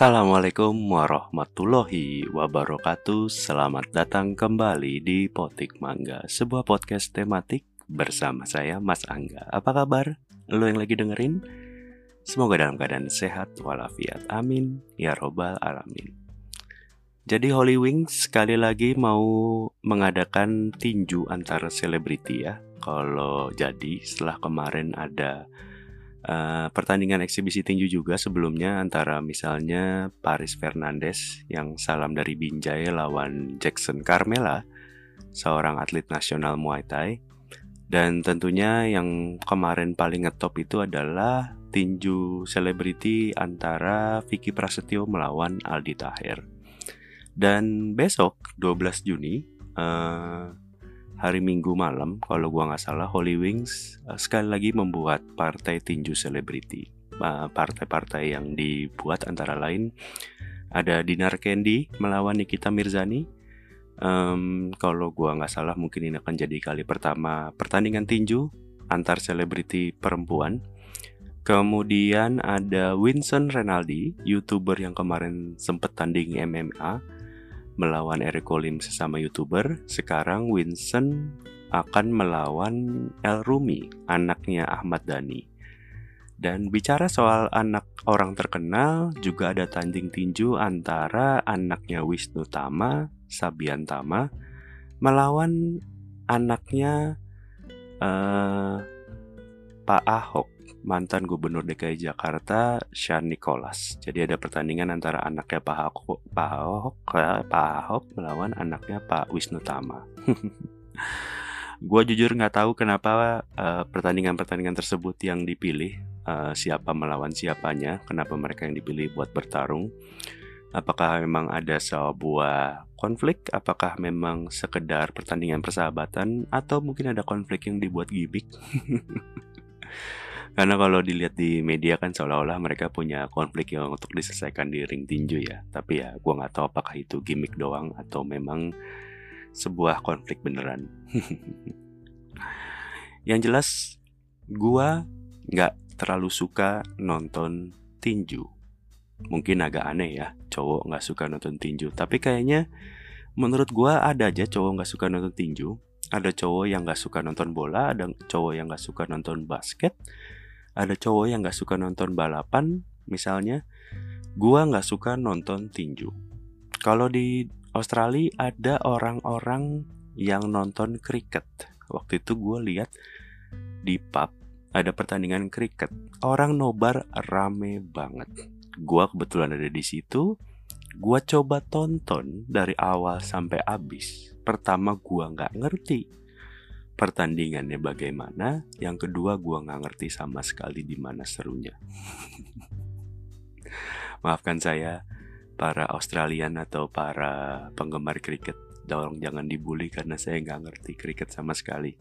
Assalamualaikum warahmatullahi wabarakatuh. Selamat datang kembali di Potik Mangga Sebuah podcast tematik bersama saya Mas Angga. Apa kabar? Lo yang lagi dengerin? Semoga dalam keadaan sehat walafiat. Amin. Ya robbal alamin. Jadi Holy Wings sekali lagi mau mengadakan tinju antar selebriti ya. Kalau jadi setelah kemarin ada uh, pertandingan eksibisi tinju juga sebelumnya antara misalnya Paris Fernandes yang salam dari Binjai lawan Jackson Carmela, seorang atlet nasional Muay Thai. Dan tentunya yang kemarin paling ngetop itu adalah tinju selebriti antara Vicky Prasetyo melawan Aldi Taher. Dan besok 12 Juni uh, hari Minggu malam kalau gua nggak salah Holy Wings uh, sekali lagi membuat partai tinju selebriti. Uh, partai-partai yang dibuat antara lain ada Dinar Candy melawan Nikita Mirzani. Um, kalau gua nggak salah mungkin ini akan jadi kali pertama pertandingan tinju antar selebriti perempuan. Kemudian ada Winston Renaldi, youtuber yang kemarin sempat tanding MMA melawan Eriko Lim sesama youtuber, sekarang Winston akan melawan El Rumi, anaknya Ahmad Dhani. Dan bicara soal anak orang terkenal, juga ada tanding tinju antara anaknya Wisnu Tama, Sabian Tama, melawan anaknya uh, Pak Ahok mantan gubernur DKI Jakarta Sean Nicholas. Jadi ada pertandingan antara anaknya Pak Ahok, Pak Ahok, Pak Ahok melawan anaknya Pak Wisnu Tama. Gue jujur nggak tahu kenapa pertandingan pertandingan-pertandingan tersebut yang dipilih uh, siapa melawan siapanya, kenapa mereka yang dipilih buat bertarung. Apakah memang ada sebuah konflik? Apakah memang sekedar pertandingan persahabatan? Atau mungkin ada konflik yang dibuat gimmick? Karena kalau dilihat di media kan seolah-olah mereka punya konflik yang untuk diselesaikan di ring tinju ya. Tapi ya gue nggak tahu apakah itu gimmick doang atau memang sebuah konflik beneran. yang jelas gue nggak terlalu suka nonton tinju. Mungkin agak aneh ya, cowok nggak suka nonton tinju. Tapi kayaknya menurut gue ada aja cowok nggak suka nonton tinju. Ada cowok yang nggak suka nonton bola, ada cowok yang nggak suka nonton basket, ada cowok yang gak suka nonton balapan misalnya gua gak suka nonton tinju. Kalau di Australia ada orang-orang yang nonton kriket waktu itu gue lihat di pub ada pertandingan kriket orang nobar rame banget. Gue kebetulan ada di situ. Gue coba tonton dari awal sampai habis. Pertama gue nggak ngerti pertandingannya bagaimana. Yang kedua, gue nggak ngerti sama sekali di mana serunya. Maafkan saya, para Australian atau para penggemar kriket. Tolong jangan dibully karena saya nggak ngerti kriket sama sekali.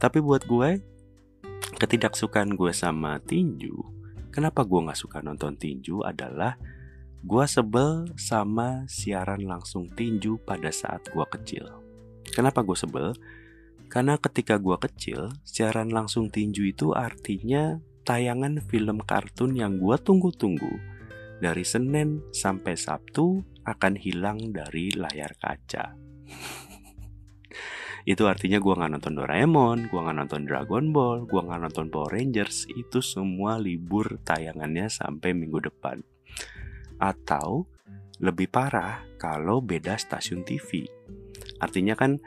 Tapi buat gue, ketidaksukaan gue sama tinju, kenapa gue nggak suka nonton tinju adalah gue sebel sama siaran langsung tinju pada saat gue kecil. Kenapa gue sebel? Karena ketika gua kecil, siaran langsung tinju itu artinya tayangan film kartun yang gua tunggu-tunggu. Dari Senin sampai Sabtu akan hilang dari layar kaca. itu artinya gua nggak nonton Doraemon, gua nggak nonton Dragon Ball, gua nggak nonton Power Rangers. Itu semua libur tayangannya sampai minggu depan. Atau lebih parah kalau beda stasiun TV. Artinya kan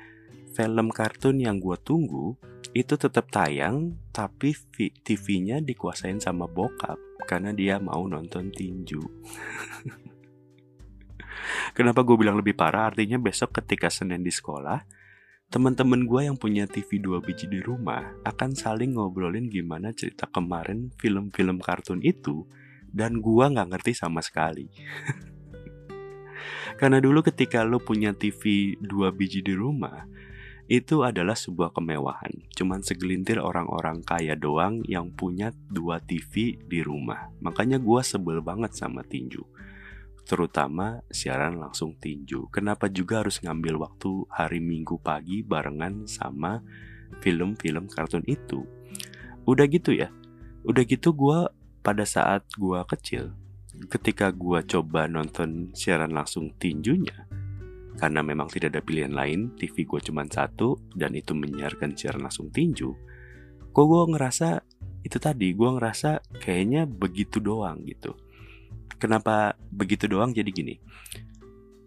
film kartun yang gue tunggu itu tetap tayang tapi TV-nya dikuasain sama bokap karena dia mau nonton tinju. Kenapa gue bilang lebih parah? Artinya besok ketika Senin di sekolah, teman-teman gue yang punya TV dua biji di rumah akan saling ngobrolin gimana cerita kemarin film-film kartun itu dan gue nggak ngerti sama sekali. Karena dulu ketika lo punya TV dua biji di rumah, itu adalah sebuah kemewahan. Cuman segelintir orang-orang kaya doang yang punya dua TV di rumah. Makanya gue sebel banget sama tinju. Terutama siaran langsung tinju. Kenapa juga harus ngambil waktu hari minggu pagi barengan sama film-film kartun itu. Udah gitu ya. Udah gitu gue pada saat gue kecil ketika gue coba nonton siaran langsung tinjunya, karena memang tidak ada pilihan lain, TV gue cuma satu dan itu menyiarkan siaran langsung tinju. Kok gue ngerasa itu tadi, gue ngerasa kayaknya begitu doang gitu. Kenapa begitu doang? Jadi gini,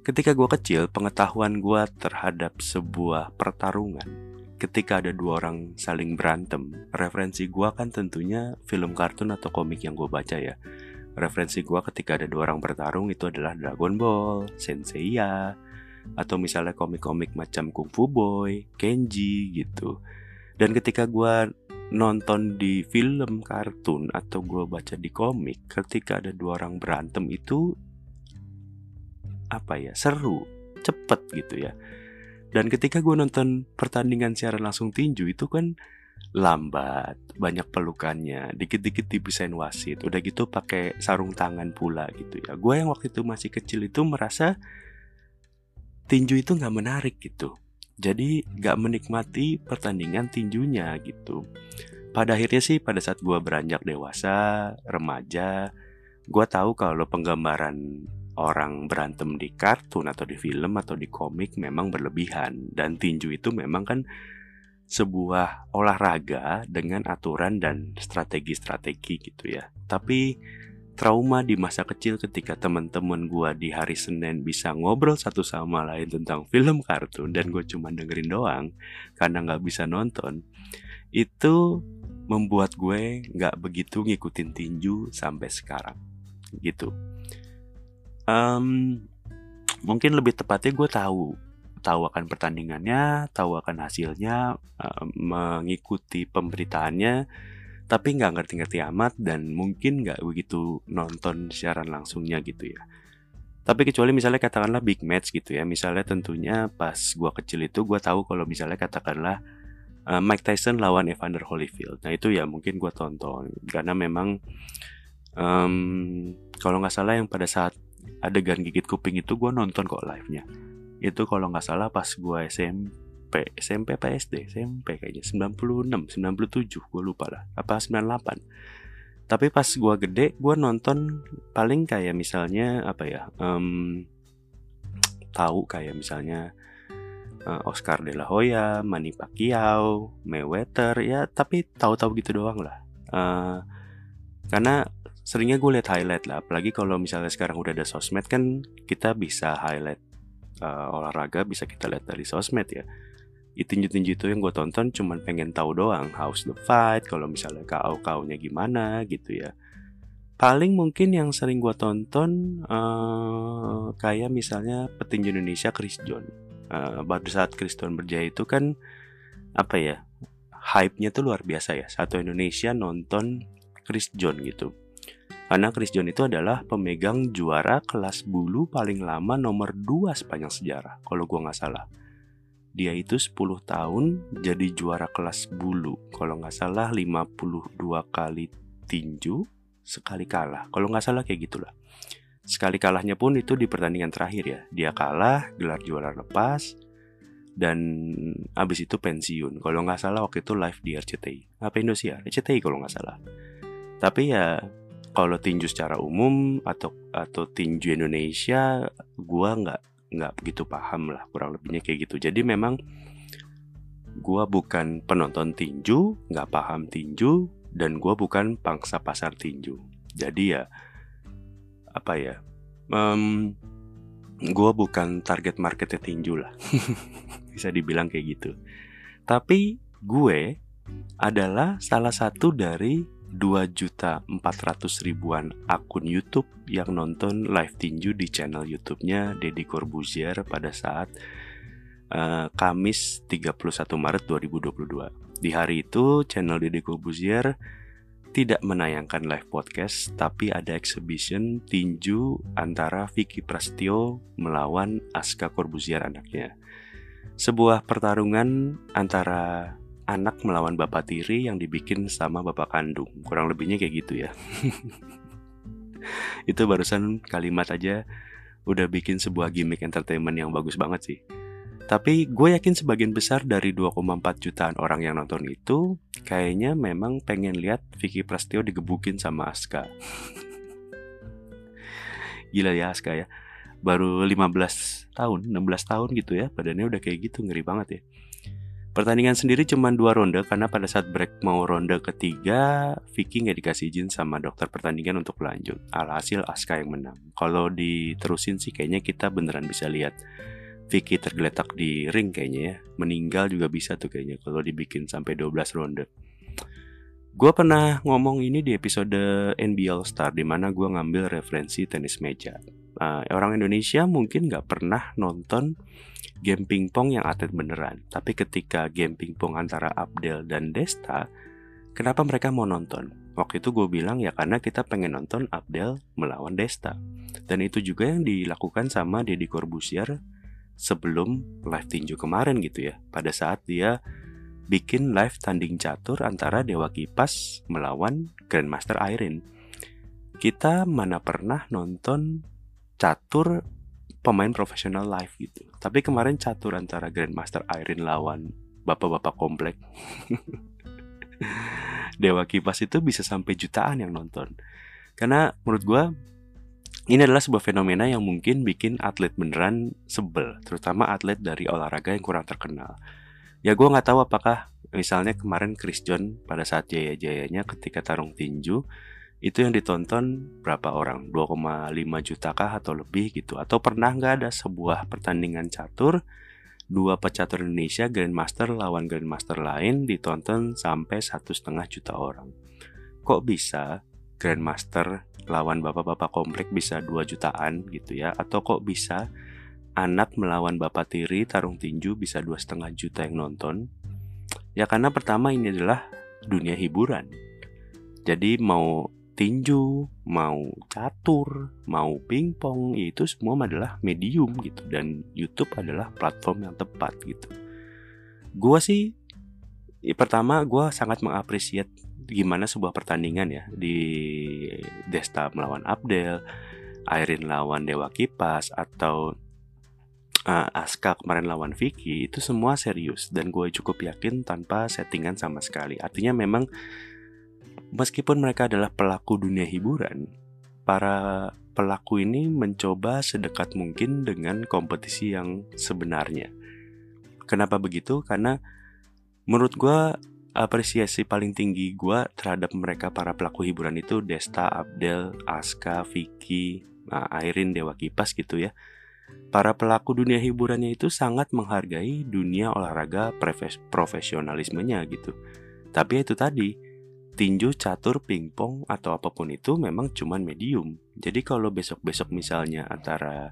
ketika gue kecil, pengetahuan gue terhadap sebuah pertarungan, ketika ada dua orang saling berantem, referensi gue kan tentunya film kartun atau komik yang gue baca ya. Referensi gue ketika ada dua orang bertarung itu adalah Dragon Ball, Senseiya, atau misalnya komik-komik macam Kung Fu Boy, Kenji gitu. Dan ketika gue nonton di film kartun atau gue baca di komik, ketika ada dua orang berantem itu apa ya seru, cepet gitu ya. Dan ketika gue nonton pertandingan secara langsung tinju itu kan lambat, banyak pelukannya, dikit-dikit dipisahin wasit, udah gitu pakai sarung tangan pula gitu ya. Gue yang waktu itu masih kecil itu merasa tinju itu nggak menarik gitu. Jadi nggak menikmati pertandingan tinjunya gitu. Pada akhirnya sih pada saat gue beranjak dewasa, remaja, gue tahu kalau penggambaran orang berantem di kartun atau di film atau di komik memang berlebihan dan tinju itu memang kan sebuah olahraga dengan aturan dan strategi-strategi gitu ya. Tapi trauma di masa kecil ketika teman-teman gue di hari Senin bisa ngobrol satu sama lain tentang film kartun dan gue cuma dengerin doang karena nggak bisa nonton itu membuat gue nggak begitu ngikutin tinju sampai sekarang gitu. Um, mungkin lebih tepatnya gue tahu tahu akan pertandingannya tahu akan hasilnya uh, mengikuti pemberitaannya tapi nggak ngerti-ngerti amat dan mungkin nggak begitu nonton siaran langsungnya gitu ya. Tapi kecuali misalnya katakanlah big match gitu ya, misalnya tentunya pas gua kecil itu gua tahu kalau misalnya katakanlah uh, Mike Tyson lawan Evander Holyfield. Nah itu ya mungkin gua tonton karena memang um, kalau nggak salah yang pada saat adegan gigit kuping itu gua nonton kok live-nya. Itu kalau nggak salah pas gua SMP SMP SMP apa SD SMP kayaknya. 96 97 gue lupa lah. Apa 98 tapi pas gue gede gue nonton paling kayak misalnya apa ya um, tahu kayak misalnya uh, Oscar de la Hoya, Manny Pacquiao, Mayweather ya tapi tahu-tahu gitu doang lah. Uh, karena seringnya gue lihat highlight lah. Apalagi kalau misalnya sekarang udah ada sosmed kan kita bisa highlight uh, olahraga bisa kita lihat dari sosmed ya. Tinju-tinju itu yang gue tonton cuman pengen tahu doang how's the fight kalau misalnya kau kaunya gimana gitu ya. Paling mungkin yang sering gue tonton uh, kayak misalnya petinju Indonesia Chris John. Uh, pada saat Chris John berjaya itu kan apa ya hype-nya tuh luar biasa ya. Satu Indonesia nonton Chris John gitu karena Chris John itu adalah pemegang juara kelas bulu paling lama nomor 2 sepanjang sejarah kalau gue nggak salah dia itu 10 tahun jadi juara kelas bulu. Kalau nggak salah 52 kali tinju, sekali kalah. Kalau nggak salah kayak gitulah. Sekali kalahnya pun itu di pertandingan terakhir ya. Dia kalah, gelar juara lepas, dan abis itu pensiun. Kalau nggak salah waktu itu live di RCTI. Apa Indosiar? RCTI kalau nggak salah. Tapi ya kalau tinju secara umum atau atau tinju Indonesia, gua nggak nggak begitu paham lah kurang lebihnya kayak gitu. Jadi memang gua bukan penonton tinju nggak paham tinju dan gua bukan pangsa pasar tinju. Jadi ya apa ya um, gua bukan target marketnya tinju lah. Bisa dibilang kayak gitu. Tapi gue adalah salah satu dari 2 juta 400 ribuan akun YouTube yang nonton live tinju di channel YouTube-nya Deddy Corbuzier pada saat uh, Kamis 31 Maret 2022. Di hari itu channel Deddy Corbuzier tidak menayangkan live podcast tapi ada exhibition tinju antara Vicky Prastio melawan Aska Corbuzier anaknya. Sebuah pertarungan antara anak melawan bapak tiri yang dibikin sama bapak kandung. Kurang lebihnya kayak gitu ya. itu barusan kalimat aja udah bikin sebuah gimmick entertainment yang bagus banget sih. Tapi gue yakin sebagian besar dari 2,4 jutaan orang yang nonton itu kayaknya memang pengen lihat Vicky Prastio digebukin sama Aska. Gila ya Aska ya. Baru 15 tahun, 16 tahun gitu ya. Badannya udah kayak gitu, ngeri banget ya. Pertandingan sendiri cuma dua ronde karena pada saat break mau ronde ketiga, Vicky nggak dikasih izin sama dokter pertandingan untuk lanjut. Alhasil Aska yang menang. Kalau diterusin sih kayaknya kita beneran bisa lihat Vicky tergeletak di ring kayaknya ya. Meninggal juga bisa tuh kayaknya kalau dibikin sampai 12 ronde. Gue pernah ngomong ini di episode NBL Star di mana gue ngambil referensi tenis meja. Uh, orang Indonesia mungkin nggak pernah nonton game pingpong yang atlet beneran. Tapi ketika game pingpong antara Abdel dan Desta, kenapa mereka mau nonton? Waktu itu gue bilang ya karena kita pengen nonton Abdel melawan Desta. Dan itu juga yang dilakukan sama Deddy Corbusier sebelum live tinju kemarin gitu ya. Pada saat dia bikin live tanding catur antara Dewa Kipas melawan Grandmaster Irene. Kita mana pernah nonton catur pemain profesional live gitu. Tapi kemarin catur antara Grandmaster Irene lawan bapak-bapak komplek. Dewa Kipas itu bisa sampai jutaan yang nonton. Karena menurut gue ini adalah sebuah fenomena yang mungkin bikin atlet beneran sebel, terutama atlet dari olahraga yang kurang terkenal ya gue nggak tahu apakah misalnya kemarin Chris John pada saat jaya-jayanya ketika tarung tinju itu yang ditonton berapa orang? 2,5 juta kah atau lebih gitu? Atau pernah nggak ada sebuah pertandingan catur dua pecatur Indonesia Grandmaster lawan Grandmaster lain ditonton sampai satu setengah juta orang? Kok bisa Grandmaster lawan bapak-bapak komplek bisa 2 jutaan gitu ya? Atau kok bisa anak melawan bapak tiri tarung tinju bisa dua setengah juta yang nonton? Ya karena pertama ini adalah dunia hiburan. Jadi mau tinju mau catur mau pingpong itu semua adalah medium gitu. Dan YouTube adalah platform yang tepat gitu. Gua sih pertama gua sangat mengapresiat gimana sebuah pertandingan ya. Di Desta melawan Abdel, Airin lawan Dewa Kipas atau uh, Aska kemarin lawan Vicky itu semua serius. Dan gue cukup yakin tanpa settingan sama sekali. Artinya memang meskipun mereka adalah pelaku dunia hiburan, para pelaku ini mencoba sedekat mungkin dengan kompetisi yang sebenarnya. Kenapa begitu? Karena menurut gue apresiasi paling tinggi gue terhadap mereka para pelaku hiburan itu Desta, Abdel, Aska, Vicky, nah, Airin, Dewa Kipas gitu ya Para pelaku dunia hiburannya itu sangat menghargai dunia olahraga profesionalismenya gitu. Tapi itu tadi, tinju, catur, pingpong atau apa pun itu memang cuman medium. Jadi kalau besok-besok misalnya antara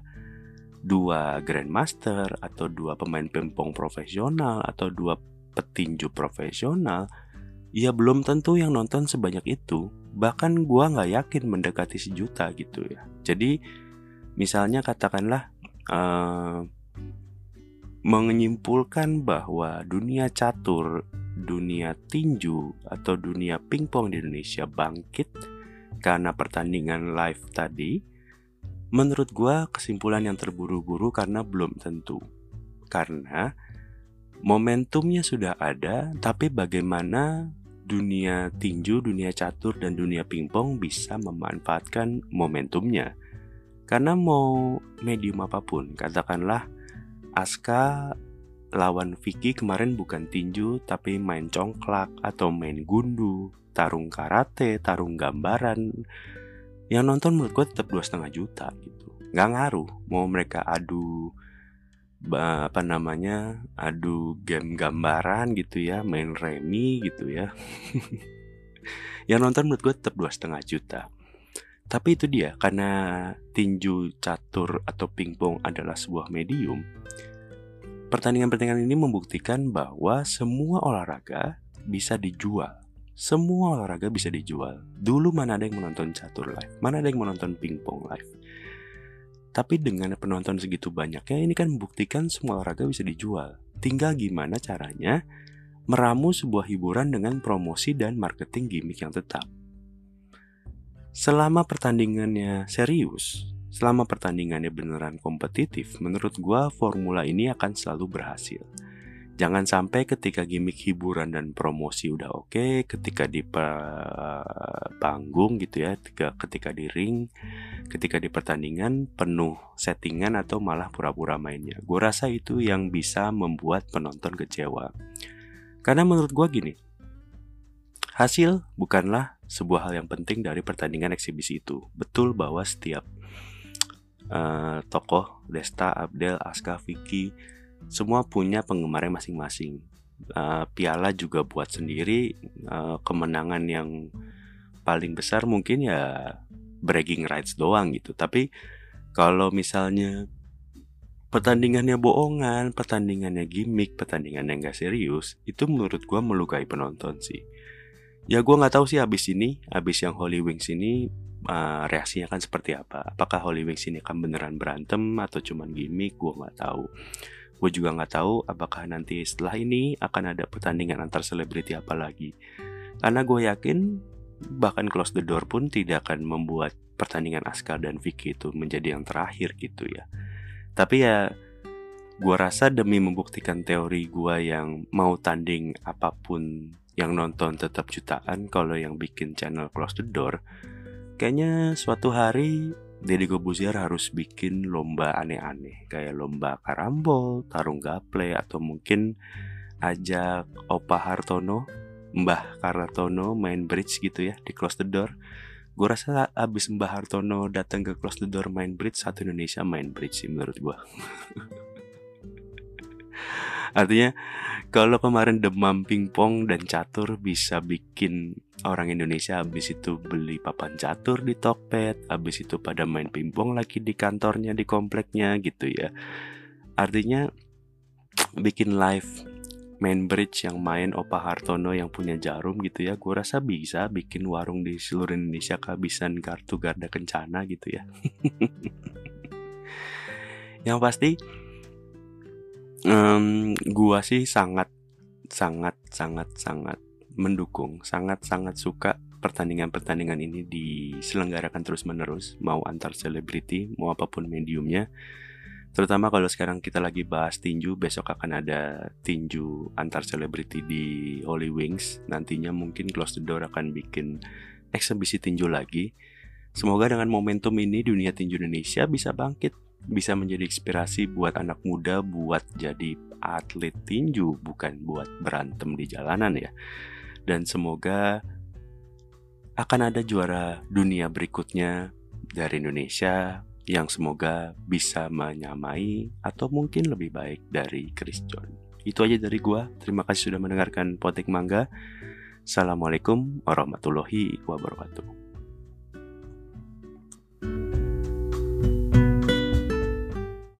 dua grandmaster atau dua pemain pingpong profesional atau dua petinju profesional, ya belum tentu yang nonton sebanyak itu. Bahkan gua nggak yakin mendekati sejuta gitu ya. Jadi misalnya katakanlah uh, menyimpulkan bahwa dunia catur, dunia tinju, atau dunia pingpong di Indonesia bangkit karena pertandingan live tadi, menurut gue kesimpulan yang terburu-buru karena belum tentu. Karena momentumnya sudah ada, tapi bagaimana dunia tinju, dunia catur, dan dunia pingpong bisa memanfaatkan momentumnya. Karena mau medium apa pun, katakanlah Aska lawan Vicky kemarin bukan tinju tapi main congklak atau main gundu, tarung karate, tarung gambaran. Yang nonton menurut gue tetap dua setengah juta gitu. Gak ngaruh mau mereka adu apa namanya adu game gambaran gitu ya main remi gitu ya yang nonton menurut gue tetap dua setengah juta tapi itu dia, karena tinju, catur, atau pingpong adalah sebuah medium, pertandingan-pertandingan ini membuktikan bahwa semua olahraga bisa dijual. Semua olahraga bisa dijual. Dulu mana ada yang menonton catur live, mana ada yang menonton pingpong live. Tapi dengan penonton segitu banyaknya, ini kan membuktikan semua olahraga bisa dijual. Tinggal gimana caranya meramu sebuah hiburan dengan promosi dan marketing gimmick yang tetap. Selama pertandingannya serius, selama pertandingannya beneran kompetitif, menurut gua formula ini akan selalu berhasil. Jangan sampai ketika gimmick hiburan dan promosi udah oke, okay, ketika di panggung gitu ya, ketika, ketika di ring, ketika di pertandingan penuh settingan atau malah pura-pura mainnya. Gue rasa itu yang bisa membuat penonton kecewa. Karena menurut gue gini, hasil bukanlah sebuah hal yang penting dari pertandingan eksibisi itu. Betul bahwa setiap uh, tokoh, Desta, Abdel, Aska, Vicky, semua punya penggemarnya masing-masing. Uh, piala juga buat sendiri, uh, kemenangan yang paling besar mungkin ya bragging rights doang gitu. Tapi kalau misalnya pertandingannya bohongan, pertandingannya gimmick, pertandingannya nggak serius, itu menurut gue melukai penonton sih. Ya gue nggak tahu sih abis ini, abis yang Holy Wings ini uh, reaksinya kan seperti apa. Apakah Holy Wings ini akan beneran berantem atau cuman gimmick, gue nggak tahu. Gue juga nggak tahu apakah nanti setelah ini akan ada pertandingan antar selebriti apa lagi. Karena gue yakin bahkan close the door pun tidak akan membuat pertandingan Askar dan Vicky itu menjadi yang terakhir gitu ya. Tapi ya gue rasa demi membuktikan teori gue yang mau tanding apa pun yang nonton tetap jutaan kalau yang bikin channel close the door kayaknya suatu hari Deddy Kobuzier harus bikin lomba aneh-aneh kayak lomba karambol, tarung gaple atau mungkin ajak Opa Hartono, Mbah Kartono main bridge gitu ya di Close the Door. Gue rasa abis Mbah Hartono datang ke Close the Door main bridge, satu Indonesia main bridge sih menurut gue. Artinya kalau kemarin demam pingpong dan catur bisa bikin orang Indonesia habis itu beli papan catur di Tokped, habis itu pada main pingpong lagi di kantornya di kompleknya gitu ya. Artinya bikin live main bridge yang main Opa Hartono yang punya jarum gitu ya gue rasa bisa bikin warung di seluruh Indonesia kehabisan kartu garda kencana gitu ya yang pasti um, gua sih sangat sangat sangat sangat mendukung sangat sangat suka pertandingan-pertandingan ini diselenggarakan terus-menerus mau antar selebriti mau apa pun mediumnya. Terutama kalau sekarang kita lagi bahas tinju besok akan ada tinju antar selebriti di Holy Wings. Nantinya mungkin Close the Door akan bikin eksebisi tinju lagi. Semoga dengan momentum ini dunia tinju Indonesia bisa bangkit bisa menjadi inspirasi buat anak muda buat jadi atlet tinju bukan buat berantem di jalanan ya. Dan semoga akan ada juara dunia berikutnya dari Indonesia yang semoga bisa menyamai atau mungkin lebih baik dari Chris John. Itu aja dari gua. Terima kasih sudah mendengarkan Potek Mangga. Assalamualaikum warahmatullahi wabarakatuh.